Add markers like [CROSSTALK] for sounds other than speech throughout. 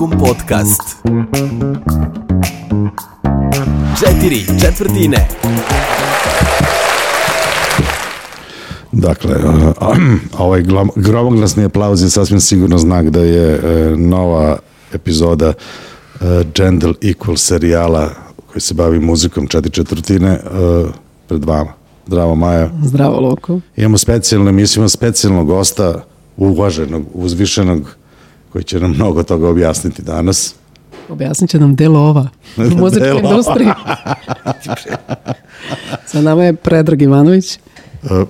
Muzikum podcast. Četiri četvrtine. Dakle, a, a ovaj gromoglasni aplauz je sasvim sigurno znak da je e, nova epizoda e, Gender Equal serijala koji se bavi muzikom četiri četvrtine e, pred vama. Zdravo Maja. Zdravo, Loko. Imamo specijalnu emisiju, imamo specijalnog gosta, uvaženog, uzvišenog, koji će nam mnogo toga objasniti danas. Objasnit će nam delo ova [LAUGHS] u muzičkoj Delova. industriji. Sa nama je Predrag Ivanović. E,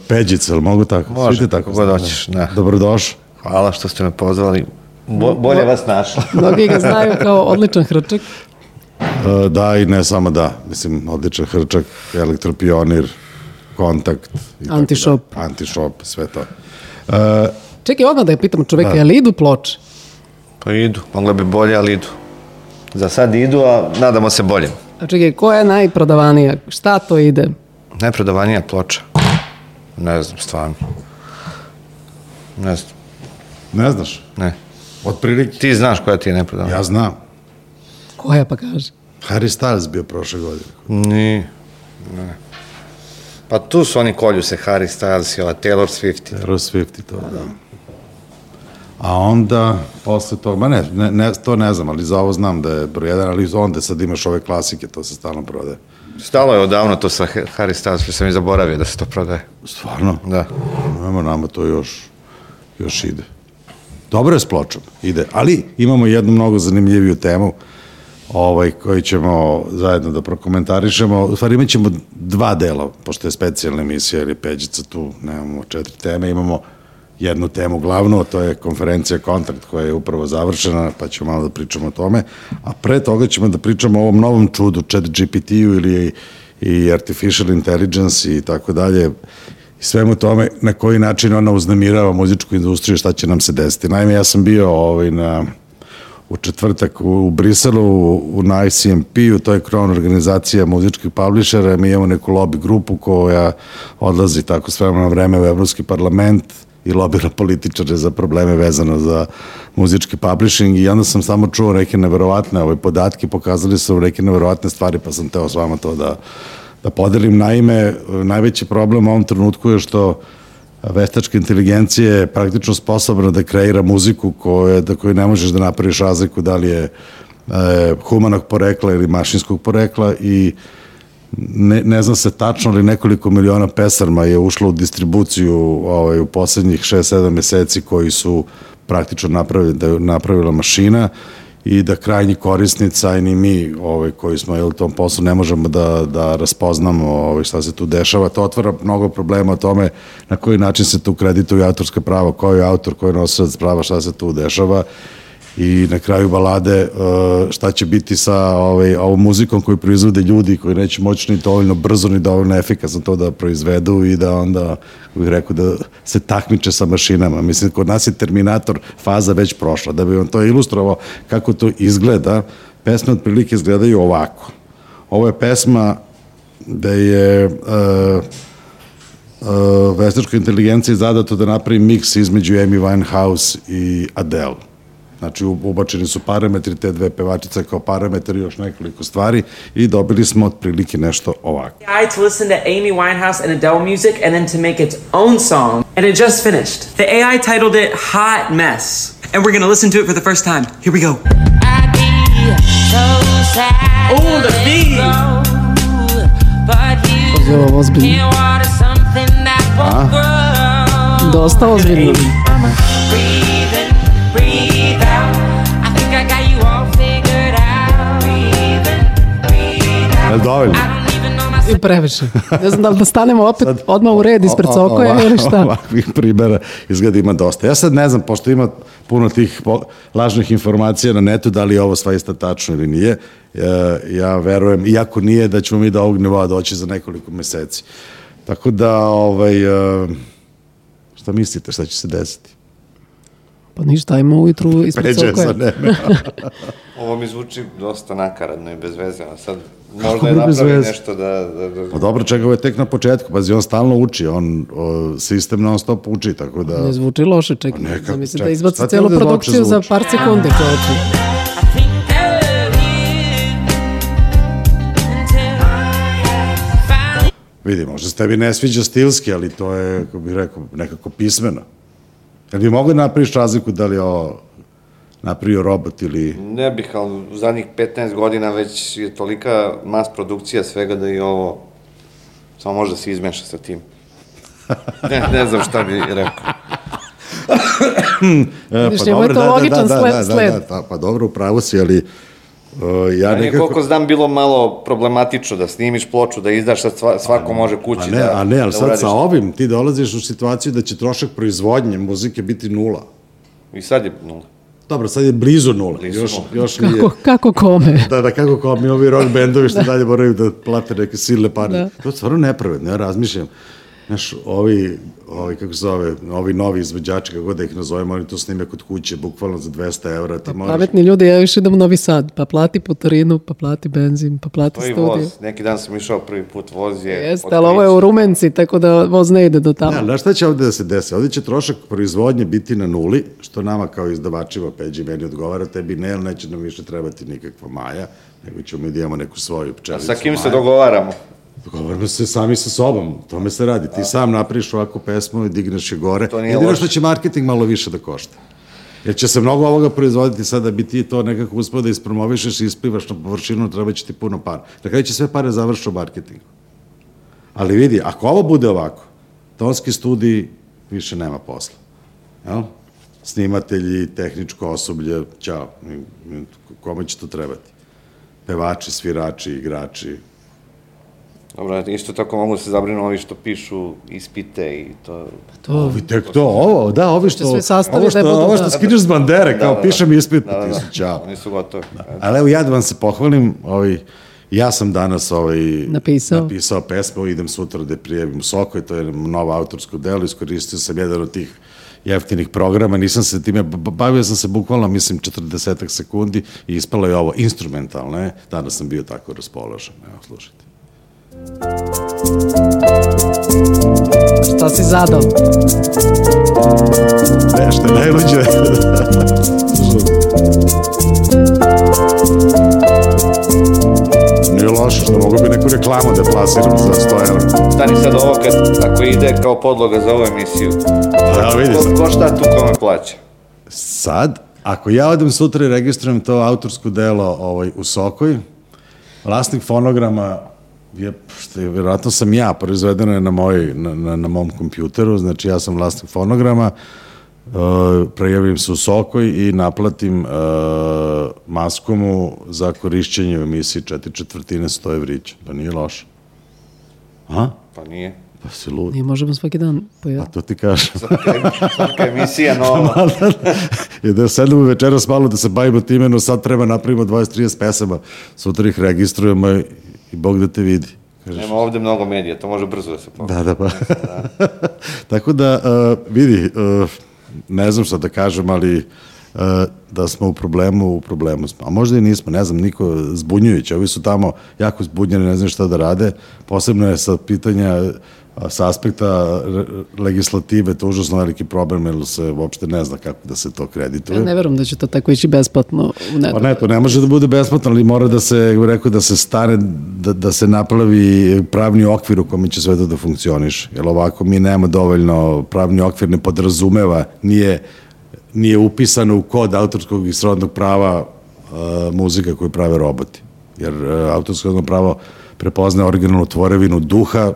Peđica, ali mogu tako? Može, Svi tako god hoćeš, da. Dobrodošao. Hvala što ste me pozvali. Bo, bolje vas našla. [LAUGHS] Mnogi ga znaju kao odličan hrčak. E, Da i ne samo da, mislim, odličan hrčak, elektropionir, kontakt. i Antišop. da. Antišop, sve to. E, Čekaj, odmah da je pitam čoveka, je li idu ploče? Pa idu, mogle bi bolje, ali idu. Za sad idu, a nadamo se bolje. A čekaj, koja je najprodavanija? Šta to ide? Najprodavanija ploča. Ne znam, stvarno. Ne znam, ne znaš, ne. otprilike. Ti znaš koja ti je najprodavanija? Ja znam. Koja pa kaže? Harry Styles bio prošle godine. Ni, ne. Pa tu su oni kolju se, Harry Styles i ova Taylor Swift. Taylor Swift i to, da. A onda, posle toga, ma ne, ne, ne, to ne znam, ali za ovo znam da je broj jedan, ali onda sad imaš ove klasike, to se stalno prodaje. Stalo je odavno to sa Harry Styles, što sam i zaboravio da se to prodaje. Stvarno? Da. Nema nama to još, još ide. Dobro je s pločom, ide. Ali imamo jednu mnogo zanimljiviju temu ovaj, koji ćemo zajedno da prokomentarišemo. U stvari imat ćemo dva dela, pošto je specijalna emisija ili peđica tu, nemamo četiri teme, imamo jednu temu glavnu, a to je konferencija Kontrakt koja je upravo završena, pa ćemo malo da pričamo o tome. A pre toga ćemo da pričamo o ovom novom čudu, chat GPT-u ili i artificial intelligence i tako dalje i svemu tome na koji način ona uznemirava muzičku industriju, šta će nam se desiti. Naime, ja sam bio ovaj, na, u četvrtak u, u Briselu, u, na ICMP-u, to je kron organizacija muzičkih publishera, mi imamo neku lobby grupu koja odlazi tako s vremena na vreme u Evropski parlament i lobira političare za probleme vezano za muzički publishing i onda sam samo čuo neke neverovatne ove podatke, pokazali su neke neverovatne stvari, pa sam teo s vama to da, da podelim. Naime, najveći problem u ovom trenutku je što veštačka inteligencija je praktično sposobna da kreira muziku koje, da koju ne možeš da napraviš razliku da li je e, humanog porekla ili mašinskog porekla i ne, ne znam se tačno, ali nekoliko miliona pesarma je ušlo u distribuciju ovaj, u poslednjih 6-7 meseci koji su praktično napravili, da napravila mašina i da krajnji korisnica i ni mi ovaj, koji smo u tom poslu ne možemo da, da raspoznamo ovaj, šta se tu dešava. To otvara mnogo problema o tome na koji način se tu kredituju autorska prava, ko je autor, ko je nosilac prava, šta se tu dešava i na kraju balade uh, šta će biti sa ovaj, ovom muzikom koju proizvode ljudi koji neće moći ni dovoljno brzo ni dovoljno efikasno to da proizvedu i da onda, bih rekao, da se takmiče sa mašinama. Mislim, kod nas je Terminator faza već prošla. Da bi vam to ilustrovao kako to izgleda, pesme otprilike izgledaju ovako. Ovo je pesma da je uh, uh, veštačkoj inteligenciji zadato da napravi miks između Amy Winehouse i Adele. Znači, u- ubačeni su parametri te dve pevačice kao parametri i još nekoliko stvari i dobili smo otprilike nešto ovako. AI to listen to Amy Winehouse and Adele music and then to make its own song, and it just finished. The AI titled it Hot Mess, and we're gonna listen to it for the first time. Here we go. I'd be so sad. Oh, the beat. Ovo je ozbiljno. Dosta ozbiljno. Dovoljno? I previše. Ne znam da li da stanemo opet odmah u red ispred sokoja ili šta. Ovakvih primjera izgleda ima dosta. Ja sad ne znam, pošto ima puno tih po- lažnih informacija na netu, da li je ovo svaista tačno ili nije. E, ja verujem, iako nije, da ćemo mi do ovog nivoa doći za nekoliko meseci. Tako da, ovaj, e, šta mislite, šta će se desiti? Pa ništa, ajmo ujutru [LAUGHS] ispred Peđe sokoja. sa neme. [LAUGHS] [LAUGHS] Ovo mi zvuči dosta nakaradno i bez veze, a sad možda je napravi nešto da, da, da... Pa dobro, čega ovo je tek na početku, pazi, on stalno uči, on o, sistem non stop uči, tako da... Ne zvuči loše, čekaj, pa neka, mislim da izbaci celu produkciju za par sekunde, čoveče. Vidi, možda se tebi ne sviđa stilski, ali to je, kako bih rekao, nekako pismeno. Jel bi mogli da napraviš razliku da li je ovo napravio robot ili... Ne bih, ali u zadnjih 15 godina već je tolika mas produkcija svega da i ovo samo može da se izmeša sa tim. Ne, ne znam šta bi rekao. E, Vidiš, njemu je to logičan sled- Da, sled. da, da, pa dobro, upravo si, ali uh, ja Meni nekako... koliko znam bilo malo problematično da snimiš ploču, da izdaš, sad sva- svako može A kući ne, da a ne, ali da sad uradiš. sa ovim ti dolaziš u situaciju da će trošak proizvodnje muzike biti nula. I sad je nula. Dobro, sad je blizu nula. Blizu još, nula. još nije... Kako, kako kome? Da, da, kako kao mi ovi rock bendovi što dalje moraju da plate neke silne pare. Da. To je stvarno nepravedno, ja razmišljam. Znaš, ovi, ovi, kako se zove, ovi novi izvođači, kako god da ih nazovemo, oni to snime kod kuće, bukvalno za 200 evra, ti moraš... Pametni ljudi, ja još idem u Novi Sad, pa plati putarinu, pa plati benzin, pa plati To je i studiju. voz. Neki dan sam išao prvi put, voz je... Jeste, ali ovo je u Rumenci, tako da voz ne ide do tamo. Ne, ali znaš šta će ovde da se desi? Ovde će trošak proizvodnje biti na nuli, što nama kao izdavačima Peđi meni odgovara, tebi ne, ali neće nam više trebati nikakva maja, nego ćemo mi da imamo neku svoju A pčelicu sa kim se maja. dogovaramo? Dogovorimo se sami sa sobom, tome se radi. Ti sam napriš ovakvu pesmu i digneš je gore. To nije Jedino što će marketing malo više da košta. Jer će se mnogo ovoga proizvoditi sada da bi ti to nekako uspio da ispromovišeš i isplivaš na površinu, treba će ti puno para. Na kraju će sve pare završiti u marketingu. Ali vidi, ako ovo bude ovako, tonski studij više nema posla. Jel? Snimatelji, tehničko osoblje, ćao, kome će to trebati? Pevači, svirači, igrači, Dobro, isto tako mogu da se zabrinu ovi što pišu ispite i to... To, Ovi tek to, ovo, da, ovi što, sve sastavi ovo što, da ovo što da. skineš s bandere, kao da, da. pišem ispit, Da, da, ti da. su čao. Oni su gotovi. Ali evo ja da vam se pohvalim, ovaj, ja sam danas ovaj, Napisao. napisao pesmu, idem sutra da je prijavim u Soko i to je novo autorsko delo, iskoristio sam jedan od tih jeftinih programa, nisam se time, bavio sam se bukvalno, mislim, 40 sekundi i ispalo je ovo instrumentalno, ne? Danas sam bio tako raspoložen, evo, slušajte. Šta si zadao? Nešto je najluđe. Nije loše, što mogu bi neku reklamu da plasiram za 100 evra. Stani sad ovo kad, ako ide kao podloga za ovu emisiju. Evo vidi Ko, sad. ko šta tu kome plaća? Sad, ako ja odem sutra i registrujem to autorsko delo ovaj, u Sokoj, vlasnik fonograma je, što je, vjerojatno sam ja, proizvedeno je na, moj, na, na, na mom kompjuteru, znači ja sam vlasnik fonograma, uh, prejavim se u Sokoj i naplatim uh, maskomu za korišćenje u emisiji četiri četvrtine 100 evrića. Pa nije loše. A? Pa nije. Pa si lud. Mi možemo svaki dan A pojaviti. to ti kažem. [LAUGHS] Svaka emisija [LAUGHS] nova. I da sedemo večeras malo da se bavimo time, no sad treba napravimo 20-30 pesama, sutra ih registrujemo i, Bog da te vidi. Kažeš, Nema ovde mnogo medija, to može brzo da se pogleda. da, da, pa. [LAUGHS] Tako da, uh, vidi, uh, ne znam šta da kažem, ali uh, da smo u problemu, u problemu smo. A možda i nismo, ne znam, niko zbunjujući. Ovi su tamo jako zbunjeni, ne znam šta da rade. Posebno je sa pitanja sa aspekta re- legislative to užasno veliki problem, jer se uopšte ne zna kako da se to kredituje. Ja ne verujem da će to tako ići besplatno u. Pa ne, to ne može da bude besplatno, ali mora da se, rekao, da se stane, da, da se napravi pravni okvir u kome će sve to da funkcioniše. Jer ovako mi nemamo dovoljno, pravni okvir ne podrazumeva, nije, nije upisano u kod autorskog i srodnog prava uh, muzika koju prave roboti. Jer uh, autorsko pravo prepoznaje originalnu tvorevinu duha,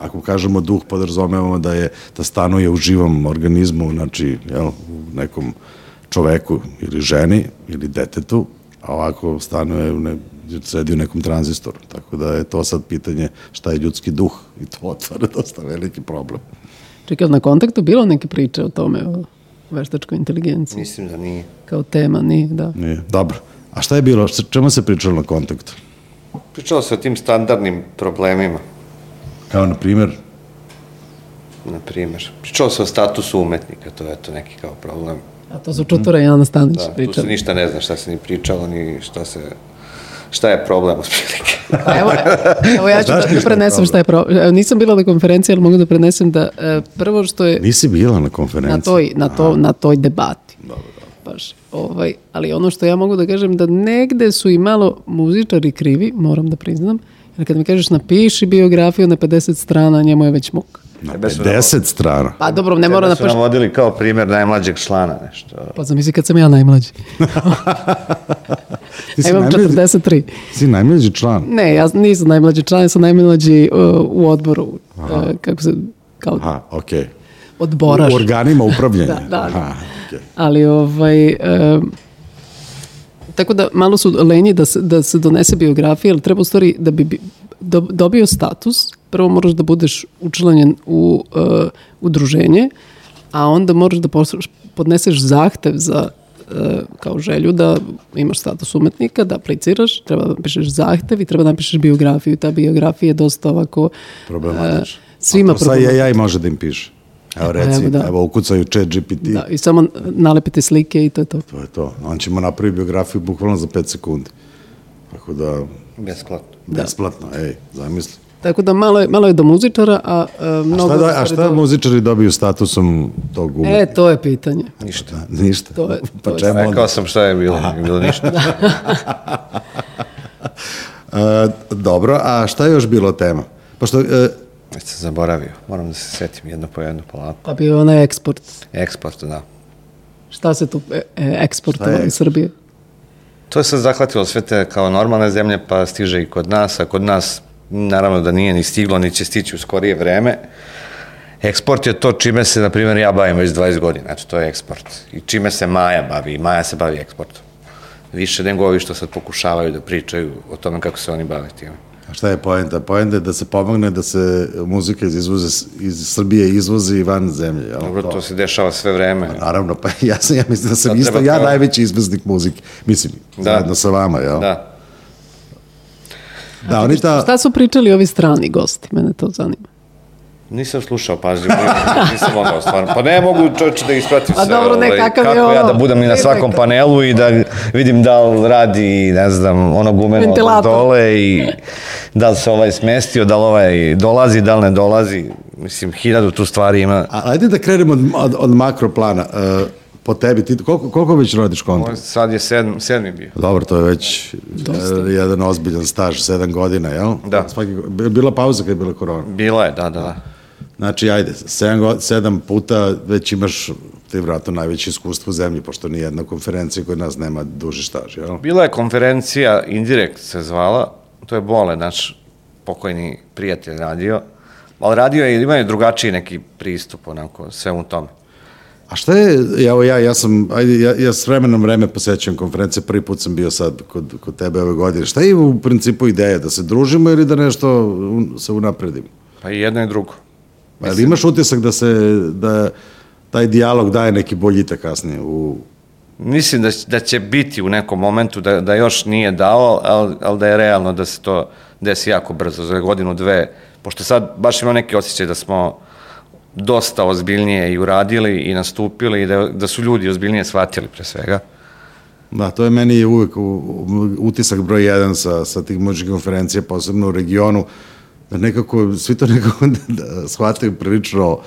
ako kažemo duh, podrazumevamo da je da stanuje u živom organizmu, znači jel, u nekom čoveku ili ženi ili detetu, a ovako stanuje u ne, sedi u nekom tranzistoru. Tako da je to sad pitanje šta je ljudski duh i to otvara [LAUGHS] dosta veliki problem. Čekaj, na kontaktu bilo neke priče o tome, o veštačkoj inteligenciji, Mislim da nije. kao tema, nije, da. Nije. Dobro. A šta je bilo? Čemu se pričalo na kontaktu? Pričalo se o tim standardnim problemima, Kao, na primjer, na primjer. Pričalo se o statusu umetnika, to je to neki kao problem. A to su Čutura i Ana Stanić Da, tu se pričali. ništa ne zna šta se ni pričalo, ni šta se... Šta je problem, otprilike. Pa evo, evo ja ću da, da prenesem šta je problem. Evo, nisam bila na konferenciji, ali mogu da prenesem da e, prvo što je nisi bila na konferenciji. na toj, na, to, na toj debati. Baš, ovaj, ali ono što ja mogu da kažem da negde su i malo muzičari krivi, moram da priznam, Jer kad mi kažeš napiši biografiju na 50 strana, njemu je već muk. Na Tebe su 50 strana. Pa dobro, ne mora Tebe su navodili kao primjer najmlađeg člana, nešto. Pa zamisli kad sam ja najmlađi. [LAUGHS] Ti si imam najmlađi- 43. Si najmlađi član. Ne, ja nisam najmlađi član, ja sam najmlađi uh, u odboru. Uh, kako se, kao Aha, okej. odboraš. U organima [LAUGHS] upravljanja. Da, da. Aha, okej. Ali ovaj... em, tako da malo su lenji da se, da se donese biografija, ali treba u stvari da bi do- dobio status, prvo moraš da budeš učlanjen u uh, udruženje, a onda moraš da podneseš zahtev za uh, kao želju da imaš status umetnika, da apliciraš, treba da napišeš zahtev i treba da napišeš biografiju. Ta biografija je dosta ovako... Problematično. uh, svima A to Sa problematično. AI može da im piše. Evo reci, evo, evo, da. ukucaju chat GPT. Da, I samo nalepite slike i to je to. To je to. On će mu napraviti biografiju bukvalno za 5 sekundi. Tako da, Besplatno. besplatno, ej, zamisli. Tako da malo je, malo je do muzičara, a, a mnogo... Šta da, a šta do- muzičari dobiju statusom tog umetnika? E, to je pitanje. Ništa. Ništa. To je- pa to je- čemu onda? Rekao sam šta je bilo, nije bilo [LAUGHS] ništa. E, dobro, a šta je još bilo tema? Pošto, e, Već sam zaboravio. Moram da se setim jedno po jedno polako. Pa bio je onaj eksport. Eksport, da. Šta se tu e, e, eksportovalo iz Srbije? To je sad zahvatilo sve te kao normalne zemlje, pa stiže i kod nas, a kod nas naravno da nije ni stiglo, ni će stići u skorije vreme. Eksport je to čime se, na primjer, ja bavim već 20 godina, eto, to je eksport. I čime se Maja bavi, i Maja se bavi eksportom. Više nego ovi što sad pokušavaju da pričaju o tome kako se oni bave time. A šta je poenta? Poenta je da se pomogne da se muzika iz, izvoze, iz Srbije izvozi van zemlje. Jel? Dobro, to se dešava sve vreme. Naravno, pa [LAUGHS] ja, sam, ja mislim da sam Sad isto ja kao- najveći izvoznik muzike. Mislim, Da. zajedno sa vama, jel? Da. Da, oni ta... Šta su pričali ovi strani gosti? Mene to zanima. Nisam slušao pažljivo, [LAUGHS] nisam mogao stvarno. Pa ne mogu čovječe da ispratim Pa sve. dobro, ne, ovaj, kakav je kako ja ovo? da budem i na Ne, svakom ne, panelu i da vidim da li radi, ne znam, ono gumeno dole i da li se ovaj smestio, da li ovaj dolazi, da li ne dolazi. Mislim, hiljadu tu stvari ima. A, ajde da krenemo od, od, od makroplana. E, po tebi, ti, koliko, koliko već radiš kontra? Sad je sedm, sedmi bio. Dobro, to je već e, jedan ozbiljan staž, sedam godina, jel? Da. Svaki, bila pauza kad je bila korona. Bila je, da, da, da. Znači, ajde, sedam, go- sedam puta već imaš ti vratno najveće iskustvo u zemlji, pošto ni jedna konferencija kod nas nema duži staž, jel? Bila je konferencija, Indirekt se zvala, to je Bole, naš pokojni prijatelj radio, ali radio je, ima je drugačiji neki pristup, onako, sve u tome. A šta je, evo ja, ja sam, ajde, ja, ja s vremenom vreme posećam konferencije, prvi put sam bio sad kod, kod tebe ove godine. Šta je u principu ideja, da se družimo ili da nešto se unapredimo? Pa i jedno i drugo. Pa jel imaš utisak da se, da taj dijalog daje neki boljitak kasnije u, Mislim da, da će biti u nekom momentu, da, da još nije dao, ali, ali da je realno da se to desi jako brzo, za godinu, dve, pošto sad baš ima neki osjećaj da smo dosta ozbiljnije i uradili i nastupili i da, da su ljudi ozbiljnije shvatili pre svega. Da, to je meni uvek utisak broj jedan sa, sa tih muzičkih konferencija, posebno u regionu, da nekako, svi to nekako [LAUGHS] da, shvataju prilično,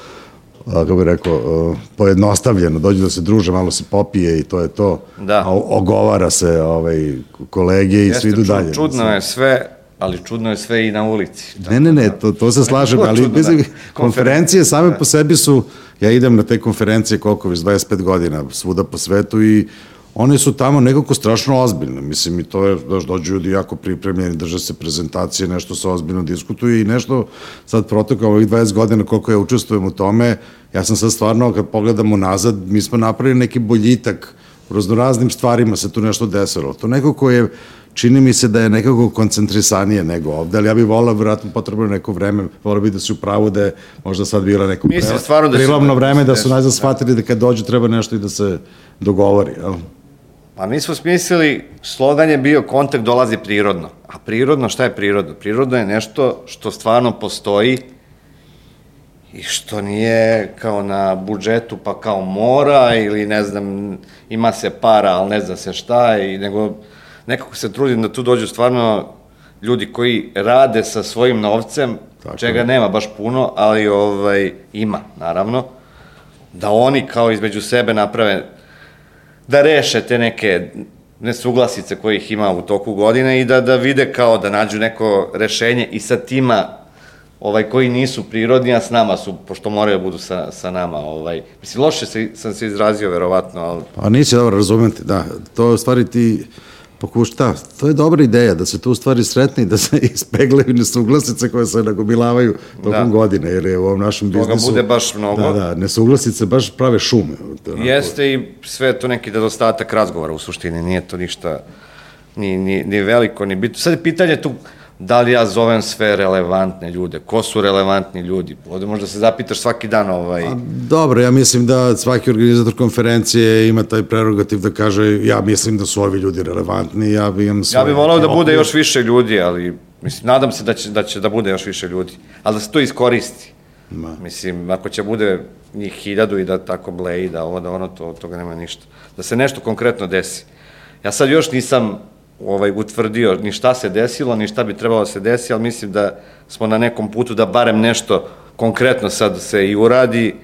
a, kako bih rekao, a, pojednostavljeno, dođu da se druže, malo se popije i to je to. Da. A ogovara se ovaj, kolege i svi idu dalje. Čudno je sve, ali čudno je sve i na ulici. Ne, ne, ne, to, to se slažem, ali čudno, mislim, da. konferencije same po sebi su, ja idem na te konferencije koliko već 25 godina svuda po svetu i one su tamo nekako strašno ozbiljne. Mislim, i to je, daš, dođu ljudi jako pripremljeni, drže se prezentacije, nešto se ozbiljno diskutuje i nešto sad protoka ovih 20 godina koliko ja učestvujem u tome, ja sam sad stvarno, kad pogledamo nazad, mi smo napravili neki boljitak u raznoraznim stvarima se tu nešto desilo. To neko ko je, čini mi se da je nekako koncentrisanije nego ovde, ali ja bih volao, vjerojatno potrebno neko vreme, volao bih da si u pravu da je možda sad bila neko Mislim pre- da su- prilamno vreme da su najzad shvatili da kad dođu treba nešto i da se dogovori, jel? Pa mi smo smislili, slogan je bio kontakt dolazi prirodno. A prirodno, šta je prirodno? Prirodno je nešto što stvarno postoji i što nije kao na budžetu pa kao mora ili ne znam, ima se para, ali ne zna se šta, i nego nekako se trudim da tu dođu stvarno ljudi koji rade sa svojim novcem, Tako čega nema baš puno, ali ovaj, ima, naravno, da oni kao između sebe naprave da reše te neke nesuglasice kojih ima u toku godine i da, da vide kao da nađu neko rešenje i sa tima ovaj, koji nisu prirodni, a s nama su, pošto moraju da budu sa, sa nama. Ovaj. Mislim, loše se, sam se izrazio, verovatno, ali Pa nisi dobro razumeti, da. To stvari ti pokuš, da, to je dobra ideja, da se tu u stvari sretni, da se [LAUGHS] ispeglaju nesuglasice koje se nagomilavaju tokom Da. godine, jer je u ovom našem Toga biznisu... bude baš mnogo. Da, da, nesuglasice baš prave šume. Onako. Jeste i sve to neki nedostatak razgovora u suštini, nije to ništa ni, ni, ni veliko, ni bitno. Sad je pitanje tu da li ja zovem sve relevantne ljude, ko su relevantni ljudi, ovde možda se zapitaš svaki dan ovaj... A, Dobro, ja mislim da svaki organizator konferencije ima taj prerogativ da kaže ja mislim da su ovi ljudi relevantni, ja bi imam svoje... Ja bih volao da bude još više ljudi, ali mislim, nadam se da će, da će da bude još više ljudi, ali da se to iskoristi. Ma. Mislim, ako će bude njih hiljadu i da tako bleji, da ovo, da ono, to, toga nema ništa. Da se nešto konkretno desi. Ja sad još nisam ovaj, utvrdio ni šta se desilo, ni šta bi trebalo da se desi, ali mislim da smo na nekom putu da barem nešto konkretno sad se i uradi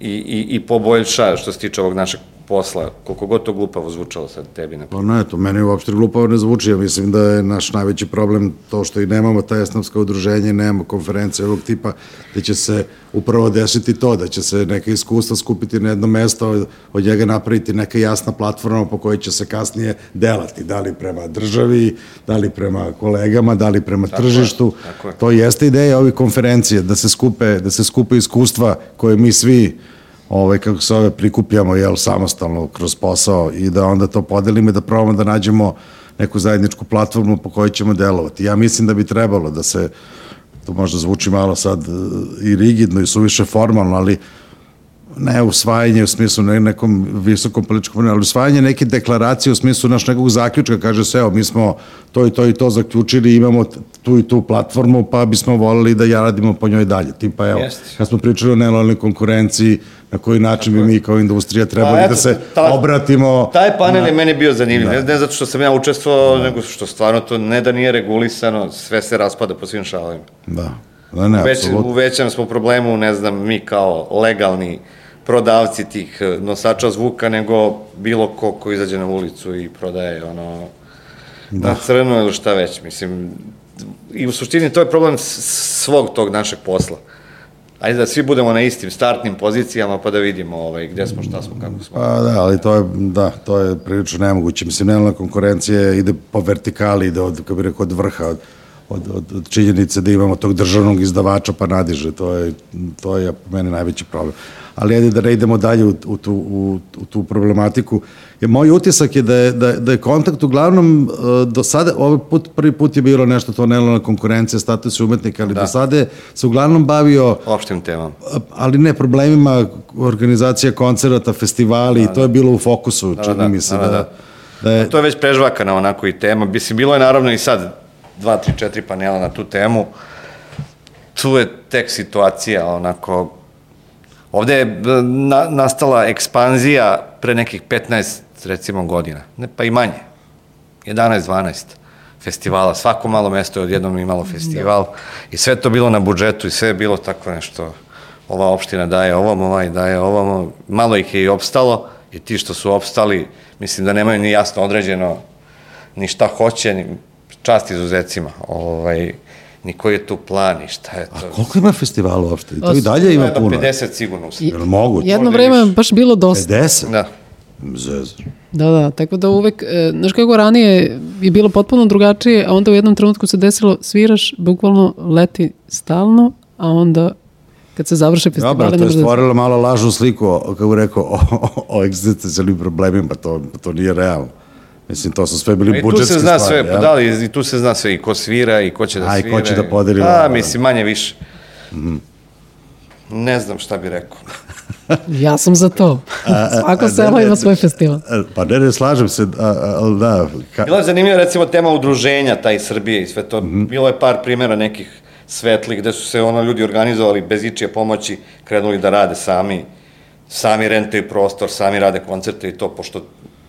i, i, i poboljša što se tiče ovog našeg posla, koliko god to glupavo zvučalo sad tebi. Na... Pa ne, to meni uopšte glupavo ne zvuči, ja mislim da je naš najveći problem to što i nemamo ta esnavska udruženja, nemamo konferencije ovog tipa, da će se upravo desiti to, da će se neka iskustva skupiti na jedno mesto, od- njega napraviti neka jasna platforma po kojoj će se kasnije delati, da li prema državi, da li prema kolegama, da li prema tržištu. tako je. To jeste ideja ovih konferencije, da se skupe, da se skupe iskustva koje mi svi ovaj, kako se ove, prikupljamo, jel, samostalno kroz posao i da onda to podelimo i da probamo da nađemo neku zajedničku platformu po kojoj ćemo delovati. Ja mislim da bi trebalo da se, to možda zvuči malo sad e, i rigidno i suviše formalno, ali ne usvajanje u smislu ne, nekom visokom političkom, ali usvajanje neke deklaracije u smislu naš nekog zaključka, kaže se, evo, mi smo to i to i to zaključili, imamo tu i tu platformu, pa bismo volili da ja radimo po njoj dalje. Tipa, evo, Jeste. kad smo pričali o nelojalnoj konkurenciji, na koji način bi mi kao industrija trebali Pa eto, da se ta- obratimo. Taj panel je meni bio zanimljiv, ne, ne zato što sam ja učestvovao, nego što stvarno to ne da nije regulisano, sve se raspada po svim šalovima. Da, da ne, Već, apsolutno. u većem smo problemu, ne znam, mi kao legalni prodavci tih eh, nosača zvuka, nego bilo ko ko izađe na ulicu i prodaje ono da. na crno ili šta već. Mislim, i u suštini to je problem svog tog našeg posla. Ajde da svi budemo na istim startnim pozicijama pa da vidimo ovaj, gde smo, šta smo, kako smo. Pa da, ali to je, da, to je prilično nemoguće. Mislim, nelojalna konkurencija ide po vertikali, ide od, kako bih rekao, od vrha, od, od, od, od činjenice da imamo tog državnog izdavača pa nadiže. To je, to je po meni najveći problem. Ali ajde da ne idemo dalje u, u, tu, u, u tu problematiku. Je, moj utisak je da je, da, da je kontakt uglavnom e, do sada, ovaj put, prvi put je bilo nešto to nelojalna konkurencija, status umetnika, ali da. do sada je se uglavnom bavio Opštim temama. ali ne problemima organizacija koncerata, festivali i to je bilo u fokusu, čini da, mi se da, da, da. da, je, To je već prežvakana onako i tema. Mislim, bilo je naravno i sad dva, tri, četiri panela na tu temu. Tu je tek situacija onako... Ovde je b, na, nastala ekspanzija pre nekih 15, recimo, godina. Ne, pa i manje. 11, 12 festivala. Svako malo mesto je odjednom imalo festival. I sve to bilo na budžetu i sve je bilo tako nešto. Ova opština daje ovom, ovaj daje ovom. Malo ih je i opstalo i ti što su opstali, mislim da nemaju ni jasno određeno ni šta hoće, ni čast izuzecima. Ovaj, ni koji je tu plan i šta je to. koliko ima festivala uopšte? I to i dalje ima Jedno puno. 50 sigurno. Jel moguće? Jedno vreme je baš bilo dosta. 50? Da. Zez. Da, da, tako da uvek, e, znaš kako ranije je bilo potpuno drugačije, a onda u jednom trenutku se desilo, sviraš, bukvalno leti stalno, a onda kad se završe festivali... Dobro, to je da- stvorilo malo lažnu sliku, kako bih rekao, o, o, o egzistencijalnim problemima, to, to nije realno. Mislim, to su sve bili I tu budžetske se stvari. zna sve, pa jel? da li, i tu se zna sve i ko svira i ko će da A, i svira. ko će da podeli A, lova. mislim, manje više. Ne znam šta bi rekao. [LAUGHS] [LAUGHS] Ja sam za to. Svako selo ima svoj festival. E, Pa ne, ne, slažem se, a, a, ali da, ka, Bila je zanimljiva recimo tema udruženja, taj Srbije i sve to. Bilo je par primjera nekih svetlih gde su se ono ljudi organizovali bez ičije pomoći, krenuli da rade sami, sami rentaju prostor, sami rade koncerte i to, pošto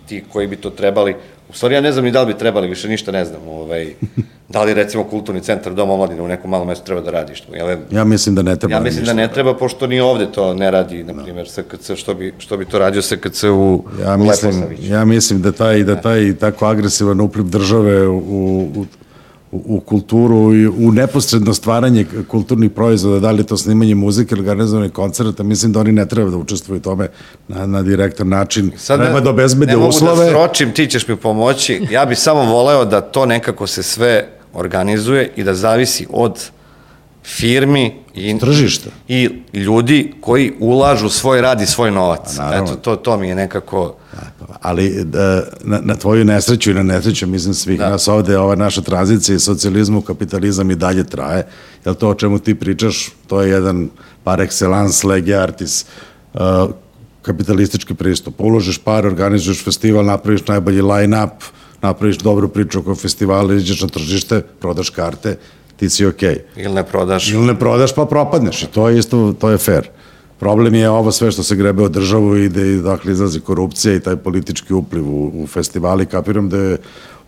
ti koji bi to trebali, u stvari ja ne znam ni da li bi trebali, više ništa ne znam, ovaj, [LAUGHS] da li recimo kulturni centar Doma omladine u nekom malom mestu treba da radi, što, jel, Ja mislim da ne treba. Ja mislim da ne treba, pošto ni ovde to ne radi, na primjer, SKC, što bi, što bi to radio SKC u, Ja mislim, Leposaviću. ja mislim da taj, da taj tako agresivan upliv države u, u, u, u kulturu i u neposredno stvaranje kulturnih proizvoda, da li je to snimanje muzike ili organizovanje koncerta, mislim da oni ne treba da učestvuju u tome na, na direktan način. Sad treba da obezbede ne uslove. mogu da sročim, ti ćeš mi pomoći. Ja bih samo voleo da to nekako se sve organizuje i da zavisi od firmi i Tržišta. i ljudi koji ulažu svoj rad i svoj novac. Pa naravno. Eto, to, to mi je nekako... Ali da, na, na tvoju nesreću i na nesreću, mislim, svih da. nas ovde, ova naša tranzicija iz socijalizma u kapitalizam i dalje traje, jer to o čemu ti pričaš, to je jedan par excellence lege artis uh, kapitalistički pristup. Uložiš par, organizuješ festival, napraviš najbolji line-up, napraviš dobru priču oko festivala, iđeš na tržište, prodaš karte, ti si okej. Okay. Ili ne prodaš. Ili ne prodaš pa propadneš i to je isto, to je fair. Problem je ovo sve što se grebe od državu i da dakle, izlazi korupcija i taj politički upliv u, u festivali. Kapiram da je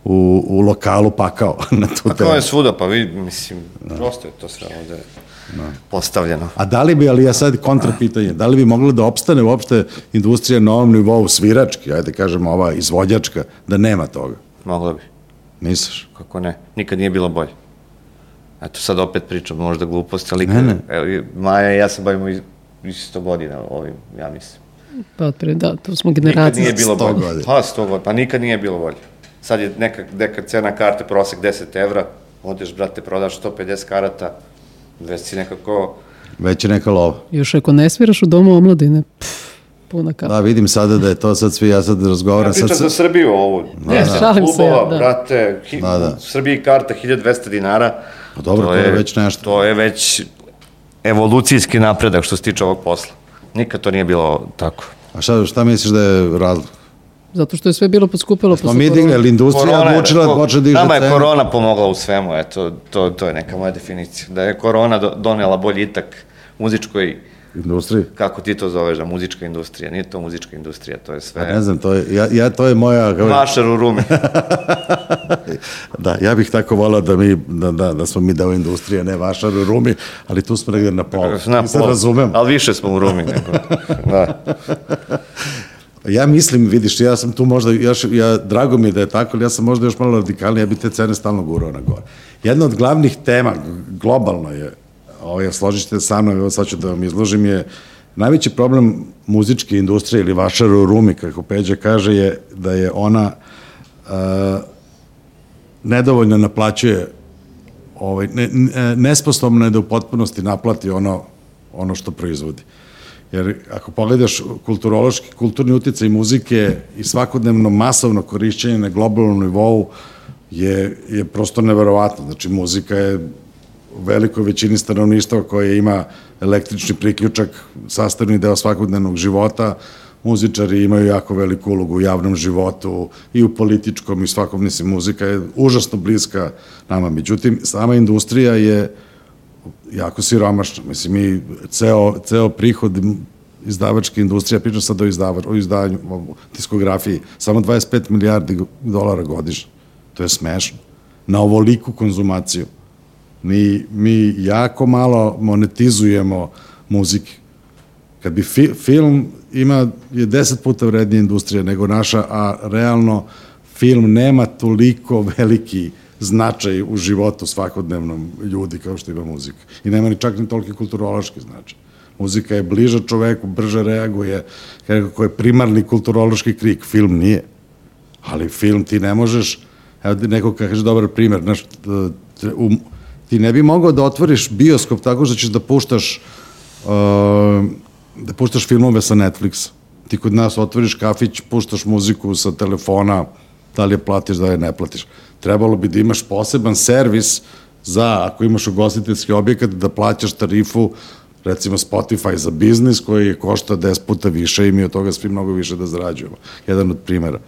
u, u lokalu pakao [LAUGHS] na tu Pa temu. kao je svuda, pa vi, mislim, prosto je to sve ovde postavljeno. A da li bi, ali ja sad kontra pitanje, da li bi mogla da opstane uopšte industrija na ovom nivou svirački, ajde kažemo ova izvođačka, da nema toga? Moglo bi. Misliš? Kako ne? Nikad nije bilo bolje. Eto, sad opet pričam možda gluposti, ali Ne, ne. Evo, Maja i ja se bavimo iz- isto godina ovim, ja mislim. Pa otpre, da, to smo Nikad generacija. nije bilo 100 bolje. godina. Pa, 100 godina. Pa nikad nije bilo bolje. Sad je neka, neka cena karte, prosek 10 evra, odeš, brate, prodaš 150 karata, već si nekako... Već je neka lova. Još ako ne sviraš u domu omladine, pff, puna kapa. Da, vidim sada da je to sad svi, ja sad Ja razgovaram. pričam sad, za Srbiju ovu. Ne, Deset šalim se ja, klubova, da. brate, hi, Da, da. u Srbiji karta 1200 dinara. Pa dobro, to je već nešto. To je već evolucijski napredak što se tiče ovog posla. Nikad to nije bilo tako. A šta, šta misliš da je razlog? Zato što je sve bilo poskupilo. Smo mi digli, ali industrija Korona je- odlučila da počne diže Nama je cene. korona pomogla u svemu, eto, to, to je neka moja definicija. Da je korona do, donela boljitak muzičkoj, Industriji? kako ti to zoveš, da muzička industrija, nije to muzička industrija, to je sve... Pa ne znam, to je, ja, ja to je moja... Vašar u rumi. [LAUGHS] Da, ja bih tako volao da, mi, da, da, da smo mi deo industrije, ne vašar u Rumi, ali tu smo negde na polu. Na I sad pol. razumem. Ali više smo u rumi nego... [LAUGHS] Da. [LAUGHS] Ja mislim, vidiš, ja sam tu možda, još, ja, drago mi je da je tako, ali ja sam možda još malo radikalniji, ja bi te cene stalno gurao na gore. Jedna od glavnih tema, globalno je, ovo ja sa mnom, evo sad ću da vam izložim, je najveći problem muzičke industrije ili vašar u Rumi, kako Peđa kaže, je da je ona uh, nedovoljno naplaćuje ovaj, ne, ne, nesposobna je da u potpunosti naplati ono, ono što proizvodi. Jer ako pogledaš kulturološki, kulturni uticaj muzike i svakodnevno masovno korišćenje na globalnom nivou je, je prosto neverovatno. Znači, muzika je velikoj većini stanovništva koje ima električni priključak, sastavni deo svakodnevnog života, muzičari imaju jako veliku ulogu u javnom životu i u političkom i svakom, mislim, muzika je užasno bliska nama. Međutim, sama industrija je jako siromašna. Mislim, mi ceo, ceo prihod izdavačke industrije, pričam sad o, izdava, o izdanju, o diskografiji, samo 25 milijardi dolara godišnje. To je smešno. Na ovoliku konzumaciju. Mi, mi jako malo monetizujemo muzike. Kad bi fi, film ima, je deset puta vrednija industrija nego naša, a realno film nema toliko [LAUGHS] veliki značaj u životu svakodnevnom ljudi kao što ima muzika. I nema ni čak ni toliki kulturološki značaj. Muzika je bliža čoveku, brže reaguje, kako je primarni kulturološki krik, film nije. Ali film ti ne možeš, evo neko kaže dobar primer, znaš, u, ti ne bi mogao da otvoriš bioskop tako što ćeš da puštaš uh, da puštaš filmove sa Netflixa. Ti kod nas otvoriš kafić, puštaš muziku sa telefona, da li je platiš, da li je ne platiš. Trebalo bi da imaš poseban servis za, ako imaš ugostiteljski objekat, da plaćaš tarifu recimo Spotify za biznis koji košta 10 puta više i mi od toga svi mnogo više da zarađujemo. Jedan od primjera.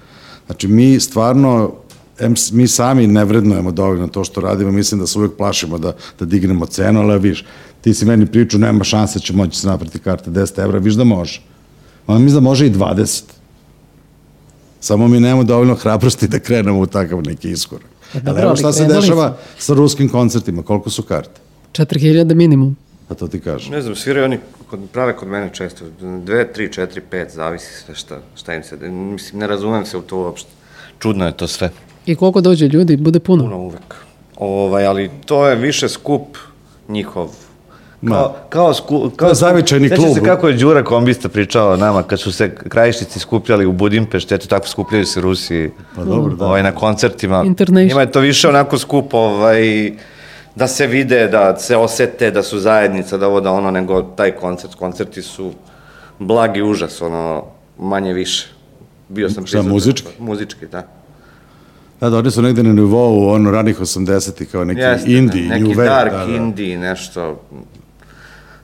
Znači, mi stvarno, em, mi sami ne vrednujemo dovoljno to što radimo, mislim da se uvek plašimo da, da dignemo cenu, ali viš, ti si meni priču, nema šanse da će moći se naprati karte 10 evra, viš da može. Ma mislim da može i 20. Samo mi nemamo dovoljno hrabrosti da krenemo u takav neki iskorak. Pa dobro, ali evo šta se dešava sa ruskim koncertima, koliko su karte? 4000 minimum. Pa to ti kažem. Ne znam, sviraju oni kod, prave kod mene često. Dve, tri, četiri, pet, zavisi sve šta, šta im se... Mislim, ne razumem se u to uopšte. Čudno je to sve. I koliko dođe ljudi, bude puno. Puno uvek. Ovaj, ali to je više skup njihov. Kao, kao, sku, kao zavičajni klub. se kako je Đura Kombista pričao nama kad su se krajišnici skupljali u Budimpešti, eto tako skupljaju se Rusi Pa dobro, da. ovaj, na koncertima. Njima je to više onako skup ovaj, da se vide, da se osete, da su zajednica, da ovo da ono, nego taj koncert. Koncerti su blagi užas, ono, manje više. Bio sam Šta, prisutan. muzički? Muzički, da. Da, da, oni su negde na nivou ono ranih 80-ih kao neki Jeste, indie, neki new wave. dark da, da. indie, nešto,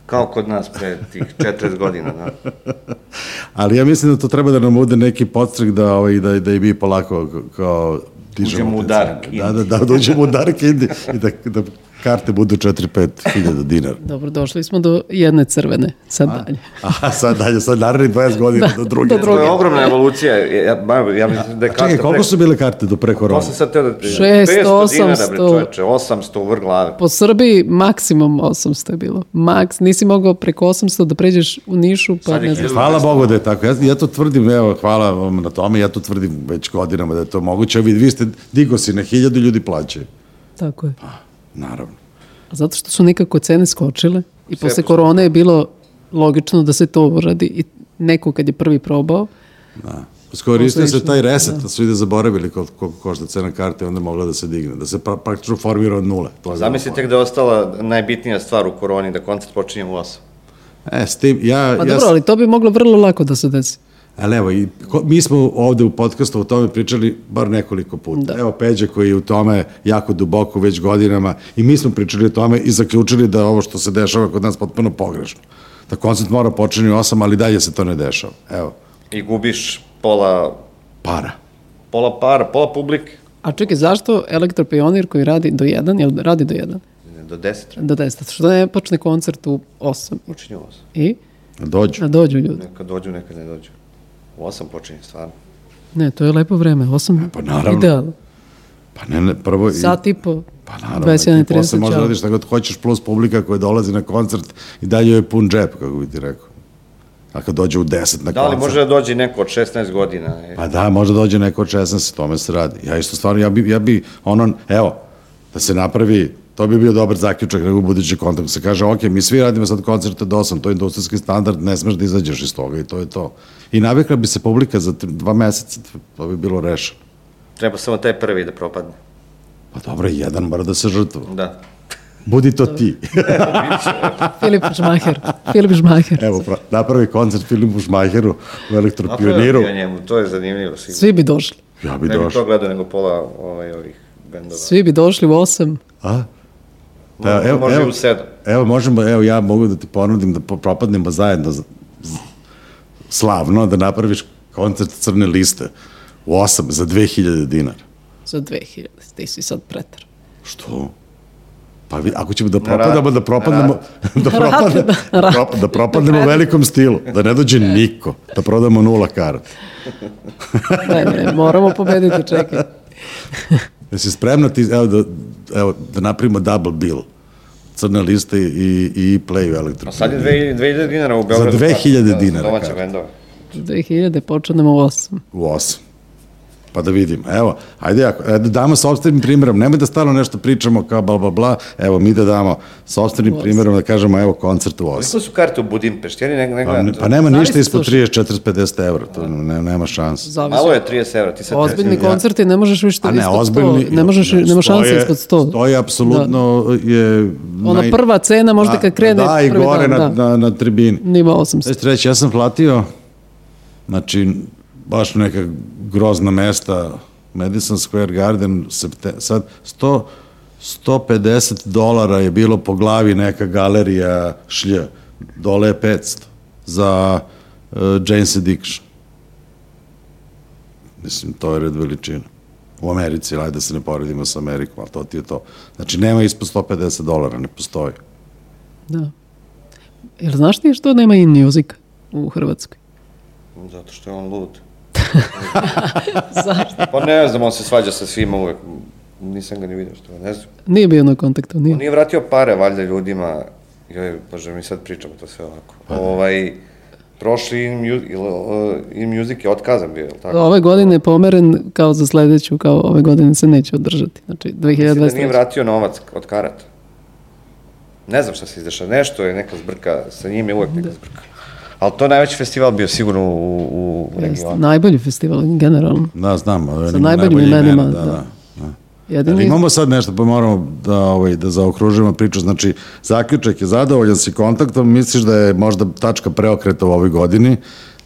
kao kod nas pre tih 40 godina, da. [LAUGHS] Ali ja mislim da to treba da nam bude neki podstrek da, ovaj, da, da i mi polako kao dižemo Uđemo u dark cene. Da, da, da, da uđemo u dark indie i da, da karte budu 4-5 hiljada dinara. [LAUGHS] Dobro, došli smo do jedne crvene, sad dalje. A sad dalje, sad narednih 20 [LAUGHS] godina do druge. do To druge. je ogromna evolucija, ja, ba- ja mislim da je karta Čekaj, koliko su bile karte do pre korona? To sam sad teo da... 600, 500 dinara, bre, 800. čoveče, 800 u vrh glave. Po Srbiji maksimum 800 je bilo. Maks, nisi mogao preko 800 da pređeš u Nišu, pa Sad ne znam. Hvala Bogu da je tako. Ja, ja to tvrdim, evo, hvala vam na tome, ja to tvrdim već godinama da je to moguće. Vi, vi ste, digo si na hiljadu ljudi plaćaju. Tako je. Naravno. A Zato što su nekako cene skočile i Sve posle korone je bilo logično da se to uradi i neko kad je prvi probao, Da. Skoristio se taj reset, da su ide zaboravili koliko, koliko košta cena karte, onda mogla da se digne, da se pra, praktično formira od nule. To je Zamisli tek da je ostala najbitnija stvar u koroni, da koncert počinje u 8. E, s tim, ja... Pa ja, dobro, ali to bi moglo vrlo lako da se desi. Ali evo, i, ko, mi smo ovde u podcastu o tome pričali bar nekoliko puta. Da. Evo Peđa koji je u tome jako duboko već godinama i mi smo pričali o tome i zaključili da ovo što se dešava kod nas potpuno pogrešno. Da koncert mora počinje u 8, ali dalje se to ne dešava. Evo, I gubiš pola, para. pola para, pola publike. A čekaj, zašto elektropionir koji radi do 1, jel radi do 1? Do 10 treba. Do 10. Što ne počne koncert u 8? Počinje u 8. I? Dođu. A dođu ljudi. Neka dođu, neka ne dođu. U 8 počinje, stvarno. Ne, to je lepo vreme. 8 Pa naravno. idealno. Pa ne, ne, prvo... i- Sat i po. Pa naravno, 21 i ti posle 30 možda čao. radiš šta god hoćeš, plus publika koja dolazi na koncert i dalje je pun džep, kako bi ti rekao. A kad dođe u 10 na Da li koncert... može da dođe neko od 16 godina? E, Pa da, možda dođe neko od 16, tome se radi. Ja isto stvarno, ja bi, ja bi ono, evo, da se napravi, to bi bio dobar zaključak nego budući kontakt. Se kaže, ok, mi svi radimo sad koncerte do 8, to je industrijski standard, ne smeš da izađeš iz toga i to je to. I navikla bi se publika za dva meseca, to bi bilo rešeno. Treba samo taj prvi da propadne. Pa dobro, jedan mora da se žrtva. Da. Budi to ti. [LAUGHS] Filip Žmaher. Filip Žmaher. Evo, pra- napravi koncert Filipu Šmajeru u Napravio Elektropioniru. bi o njemu, to je zanimljivo. Sigurno. Svi bi došli. Ja bi Ne bi to gledao nego pola ovaj, ovih bendova. Svi bi došli u 8. A? Pa, evo, može evo, i u sedam. Evo, možemo, evo, ja mogu da ti ponudim da propadnemo zajedno z- z- slavno, da napraviš koncert crne liste u 8 za 2000 dinara. Za 2000. Ti si sad pretar. Što? Pa vi, ako ćemo da propadamo, da propadnemo, da propadnemo, na rad. prop- da propadnemo u velikom stilu, da ne dođe niko, da prodamo nula karata. Ne, ne, moramo pobediti, čekaj. [LAUGHS] Jesi spremna ti, evo da, evo, da napravimo double bill, crna lista i, i play u elektro. A sad je 2000 2000 dinara u Beogradu. 2000 Da, za dinara, Domaće kaže. bendove. 2000 počnemo u 8. u 8. Pa da vidimo. Evo, ajde, ako, e, da damo sobstvenim primjerom. Nemoj da stalno nešto pričamo kao bla, bla, bla. Evo, mi da damo sobstvenim primjerom da kažemo, evo, koncert u 8. Koliko su karte u Budimpešti? Ja ni ne, ne Pa, gledam. ne- to. pa nema ništa Zavisi, ispod slušaj. 30, 40, 50 evra. To ne, nema šanse. Zavisi. Malo je 30 evra, ti sad Ozbiljni ja- koncerti ne možeš više A ne, ispod 100. ozbiljni... Ne možeš, ne, nema šanse ispod 100. Stoje apsolutno je... Ona prva cena možda kad krene Da, i gore dan, na, da. na, na tribini. Nima 800. Znači, reći, ja sam platio, znači, baš neka grozna mesta, Madison Square Garden, septe, sad 100, 150 dolara je bilo po glavi neka galerija šlj, dole je 500 za uh, Jane's Addiction. Mislim, to je red veličina. U Americi, ajde da se ne poredimo sa Amerikom, ali to ti je to. Znači, nema ispod 150 dolara, ne postoji. Da. Jel znaš ti što nema in music u Hrvatskoj? Zato što je on lud. [LAUGHS] Zašto? Pa ne znam, on se svađa sa svima uvek. Nisam ga ni vidio što, ne znam. Nije bio na kontaktu, nije. On nije vratio pare, valjda, ljudima. Joj, bože, mi sad pričamo to sve ovako. Ovaj, prošli in, in music je otkazan bio, je li tako? Ove godine je pomeren kao za sledeću, kao ove godine se neće održati. Znači, Mislim da nije 2023. vratio novac od karata. Ne znam šta se izdešava. Nešto je neka zbrka, sa njim je uvek neka zbrka. Ali to je najveći festival bio sigurno u, u Jeste, regionu. Najbolji festival, generalno. Da, znam. ali Sa najboljim imenima, Da, da. da. Jedini, Ali imamo sad nešto, pa moramo da, ovaj, da zaokružimo priču. Znači, zaključak je zadovoljan si kontaktom, misliš da je možda tačka preokreta u ovoj godini,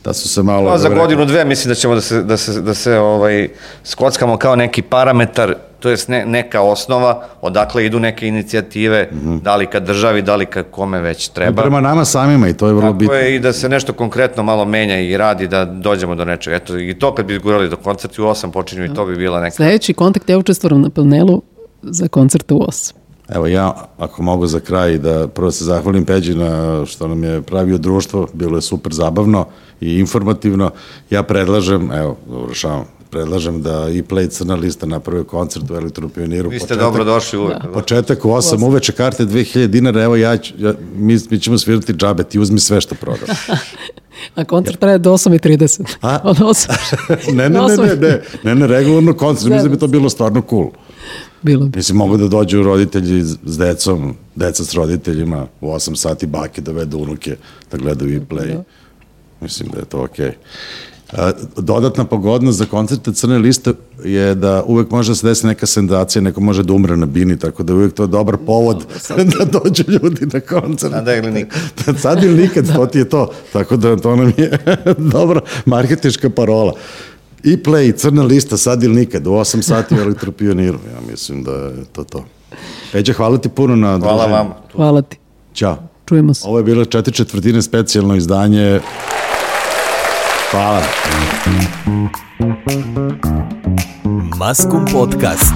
da su se malo... Pa za godinu dve mislim da ćemo da se, da se, da se ovaj, skockamo kao neki parametar, to jest ne, neka osnova, odakle idu neke inicijative, da li ka državi, da li ka kome već treba. Prema nama samima i to je vrlo Tako bitno. je i da se nešto konkretno malo menja i radi da dođemo do nečega. Eto, i to kad bi gurali do koncerta u 8 počinju i to bi bila neka... sledeći kontakt ja učestvujem na panelu za koncerte u 8. Evo ja, ako mogu za kraj, da prvo se zahvalim Peđi na što nam je pravio društvo, bilo je super zabavno i informativno. Ja predlažem, evo, završavam, predlažem da i Play Crna lista napravi koncert u Elektropioniru. Vi ste dobro došli uvek. Da. Početak u 8, uveče karte 2000 dinara, evo ja, ću, ja mi, mi ćemo svirati džabe, ti uzmi sve što prodaš. [LAUGHS] A koncert traje do 8.30. A? [LAUGHS] Od 8. [LAUGHS] ne, ne, ne, ne, ne, ne, ne, regularno koncert, mislim da bi to bilo stvarno cool. Bilo bi. Mislim, mogu da dođu roditelji s decom, deca s roditeljima, u 8 sati bake dovedu unuke da gledaju i play. Mislim da je to okej. A, dodatna pogodnost za koncerte Crne liste je da uvek može da se desi neka senzacija, neko može da umre na bini, tako da je uvek to dobar povod [LAUGHS] da dođu ljudi na koncert. Sada ili nikad. Sad ili nikad, to ti je to. Tako da to nam je [LAUGHS] dobra marketička parola. I play, i crna lista, sad ili nikad, u 8 sati u [LAUGHS] elektropioniru. Ja mislim da je to to. Peđa, hvala ti puno na Hvala druženju. vama. Hvala ti. Ćao. Čujemo se. Ovo je bilo četiri četvrtine specijalno izdanje. Hvala. Maskum Podcast.